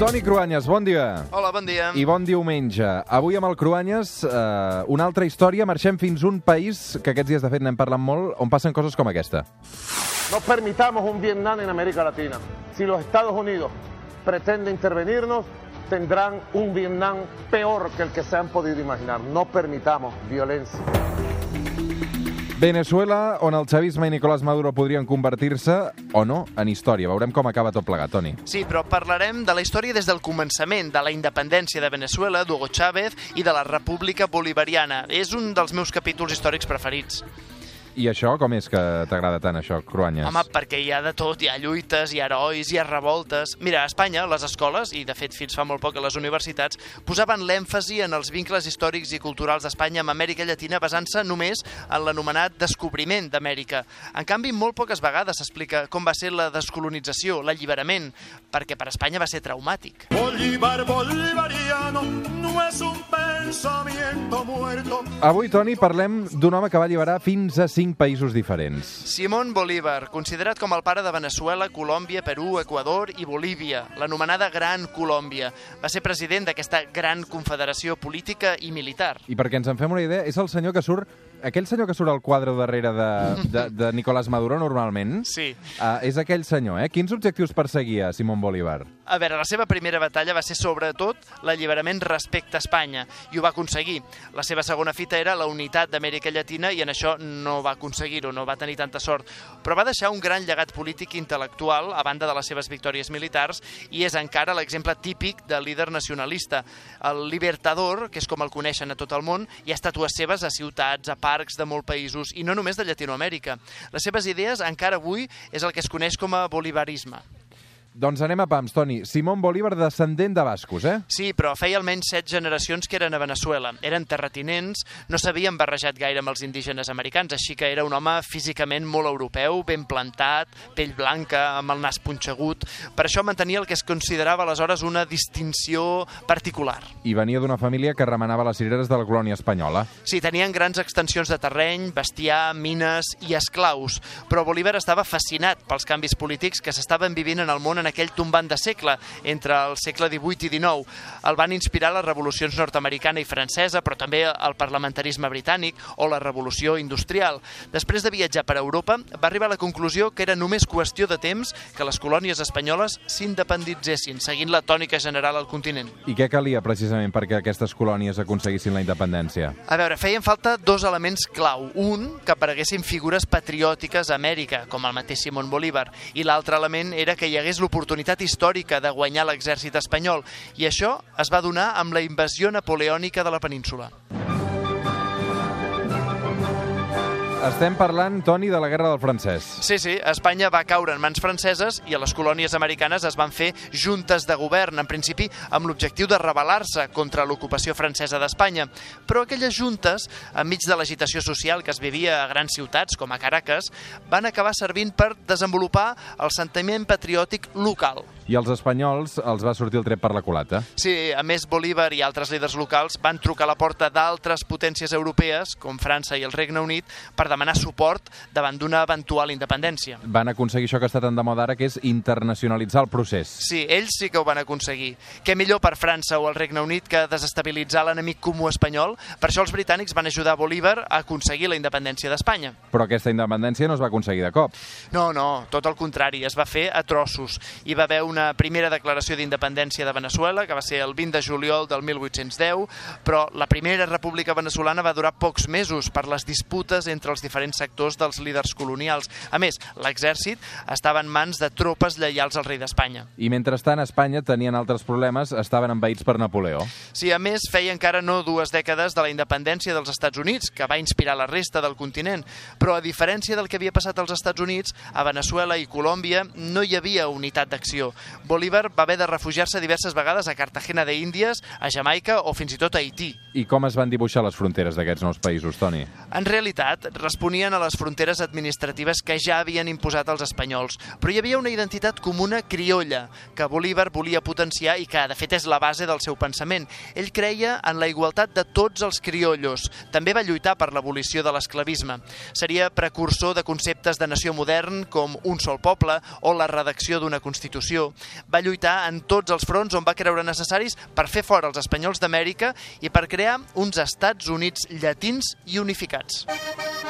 Toni Cruanyes, bon dia. Hola, bon dia. I bon diumenge. Avui amb el Cruanyes, eh, una altra història. Marxem fins un país que aquests dies, de fet, n'hem parlat molt, on passen coses com aquesta. No permitamos un Vietnam en América Latina. Si los Estados Unidos pretenden intervenirnos, tendrán un Vietnam peor que el que se han podido imaginar. No permitamos violencia. Venezuela, on el xavisme i Nicolás Maduro podrien convertir-se, o no, en història. Veurem com acaba tot plegat, Toni. Sí, però parlarem de la història des del començament, de la independència de Venezuela, d'Hugo Chávez i de la República Bolivariana. És un dels meus capítols històrics preferits. I això, com és que t'agrada tant, això, Cruanyes? Home, perquè hi ha de tot, hi ha lluites, hi ha herois, hi ha revoltes... Mira, a Espanya, les escoles, i de fet fins fa molt poc a les universitats, posaven l'èmfasi en els vincles històrics i culturals d'Espanya amb Amèrica Llatina basant-se només en l'anomenat descobriment d'Amèrica. En canvi, molt poques vegades s'explica com va ser la descolonització, l'alliberament, perquè per Espanya va ser traumàtic. Bolívar bolivariano no es un pensamiento muerto. Avui, Toni, parlem d'un home que va alliberar fins a cinc països diferents. Simón Bolívar, considerat com el pare de Venezuela, Colòmbia, Perú, Equador i Bolívia, l'anomenada Gran Colòmbia. Va ser president d'aquesta gran confederació política i militar. I perquè ens en fem una idea, és el senyor que surt aquell senyor que surt al quadre darrere de, de, de Nicolás Maduro normalment Sí. uh, és aquell senyor, eh? Quins objectius perseguia Simón Bolívar? A veure, la seva primera batalla va ser sobretot l'alliberament respecte a Espanya, i ho va aconseguir. La seva segona fita era la unitat d'Amèrica Llatina, i en això no va aconseguir-ho, no va tenir tanta sort. Però va deixar un gran llegat polític i intel·lectual, a banda de les seves victòries militars, i és encara l'exemple típic de líder nacionalista. El Libertador, que és com el coneixen a tot el món, hi ha estàtues seves a ciutats, a parcs de molts països, i no només de Llatinoamèrica. Les seves idees encara avui és el que es coneix com a bolivarisme. Doncs anem a pams, Toni. Simón Bolívar, descendent de bascos, eh? Sí, però feia almenys set generacions que eren a Venezuela. Eren terratinents, no s'havien barrejat gaire amb els indígenes americans, així que era un home físicament molt europeu, ben plantat, pell blanca, amb el nas punxegut. Per això mantenia el que es considerava aleshores una distinció particular. I venia d'una família que remenava les cireres de la colònia espanyola. Sí, tenien grans extensions de terreny, bestiar, mines i esclaus, però Bolívar estava fascinat pels canvis polítics que s'estaven vivint en el món en aquell tombant de segle, entre el segle XVIII i XIX. El van inspirar les revolucions nord-americana i francesa, però també el parlamentarisme britànic o la revolució industrial. Després de viatjar per Europa, va arribar a la conclusió que era només qüestió de temps que les colònies espanyoles s'independitzessin, seguint la tònica general al continent. I què calia precisament perquè aquestes colònies aconseguissin la independència? A veure, feien falta dos elements clau. Un, que apareguessin figures patriòtiques a Amèrica, com el mateix Simón Bolívar, i l'altre element era que hi hagués l'oportunitat històrica de guanyar l'exèrcit espanyol, i això es va donar amb la invasió napoleònica de la península. Estem parlant, Toni, de la Guerra del Francès. Sí, sí, Espanya va caure en mans franceses i a les colònies americanes es van fer juntes de govern, en principi amb l'objectiu de rebel·lar-se contra l'ocupació francesa d'Espanya. Però aquelles juntes, enmig de l'agitació social que es vivia a grans ciutats, com a Caracas, van acabar servint per desenvolupar el sentiment patriòtic local. I als espanyols els va sortir el tret per la culata. Sí, a més, Bolívar i altres líders locals van trucar a la porta d'altres potències europees, com França i el Regne Unit, per demanar suport davant d'una eventual independència. Van aconseguir això que està tan de moda ara, que és internacionalitzar el procés. Sí, ells sí que ho van aconseguir. Què millor per França o el Regne Unit que desestabilitzar l'enemic comú espanyol? Per això els britànics van ajudar Bolívar a aconseguir la independència d'Espanya. Però aquesta independència no es va aconseguir de cop. No, no, tot el contrari, es va fer a trossos. Hi va haver una primera declaració d'independència de Venezuela, que va ser el 20 de juliol del 1810, però la primera república venezolana va durar pocs mesos per les disputes entre els diferents sectors dels líders colonials. A més, l'exèrcit estava en mans de tropes lleials al rei d'Espanya. I mentrestant a Espanya tenien altres problemes, estaven envaïts per Napoleó. Sí, a més, feia encara no dues dècades de la independència dels Estats Units, que va inspirar la resta del continent. Però a diferència del que havia passat als Estats Units, a Venezuela i Colòmbia no hi havia unitat d'acció. Bolívar va haver de refugiar-se diverses vegades a Cartagena de Índies, a Jamaica o fins i tot a Haití. I com es van dibuixar les fronteres d'aquests nous països, Toni? En realitat, responien a les fronteres administratives que ja havien imposat els espanyols. Però hi havia una identitat comuna criolla que Bolívar volia potenciar i que, de fet, és la base del seu pensament. Ell creia en la igualtat de tots els criollos. També va lluitar per l'abolició de l'esclavisme. Seria precursor de conceptes de nació modern com un sol poble o la redacció d'una Constitució. Va lluitar en tots els fronts on va creure necessaris per fer fora els espanyols d'Amèrica i per crear uns Estats Units llatins i unificats.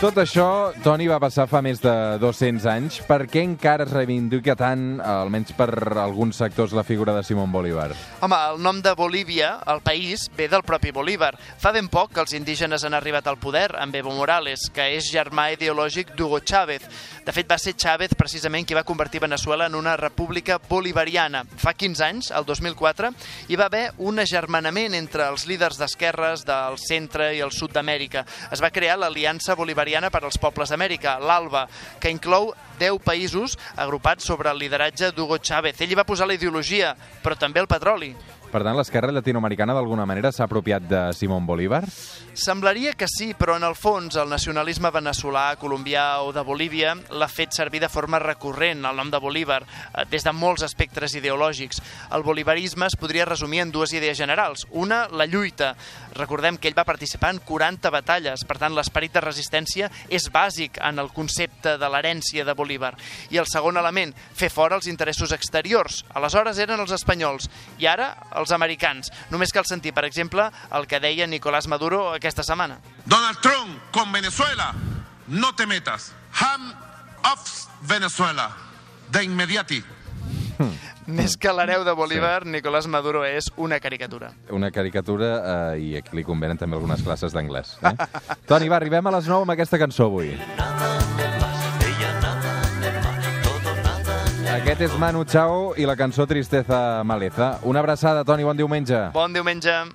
Tot això, Toni, va passar fa més de 200 anys. Per què encara es reivindica tant, almenys per alguns sectors, la figura de Simón Bolívar? Home, el nom de Bolívia, el país, ve del propi Bolívar. Fa ben poc que els indígenes han arribat al poder amb Evo Morales, que és germà ideològic d'Hugo Chávez. De fet, va ser Chávez precisament qui va convertir Venezuela en una república bolivariana. Fa 15 anys, el 2004, hi va haver un agermanament entre els líders d'esquerres del centre i el sud d'Amèrica. Es va crear l'Aliança Bolivariana per als Pobles d'Amèrica, l'ALBA, que inclou 10 països agrupats sobre el lideratge d'Hugo Chávez. Ell hi va posar la ideologia, però també el petroli. Per tant, l'esquerra latinoamericana d'alguna manera s'ha apropiat de Simón Bolívar? Semblaria que sí, però en el fons el nacionalisme veneçolà, colombià o de Bolívia l'ha fet servir de forma recurrent el nom de Bolívar eh, des de molts espectres ideològics. El bolivarisme es podria resumir en dues idees generals. Una, la lluita. Recordem que ell va participar en 40 batalles, per tant l'esperit de resistència és bàsic en el concepte de l'herència de Bolívar. I el segon element, fer fora els interessos exteriors. Aleshores eren els espanyols i ara els americans. Només cal sentir, per exemple, el que deia Nicolás Maduro aquesta setmana. Donald Trump con Venezuela, no te metas. Ham of Venezuela, de inmediati. Més que l'hereu de Bolívar, sí. Nicolás Maduro és una caricatura. Una caricatura eh, i aquí li convenen també algunes classes d'anglès. Eh? Toni, va, arribem a les 9 amb aquesta cançó avui. Aquest és Manu Chao i la cançó Tristeza Maleza. Una abraçada, Toni, bon diumenge. Bon diumenge.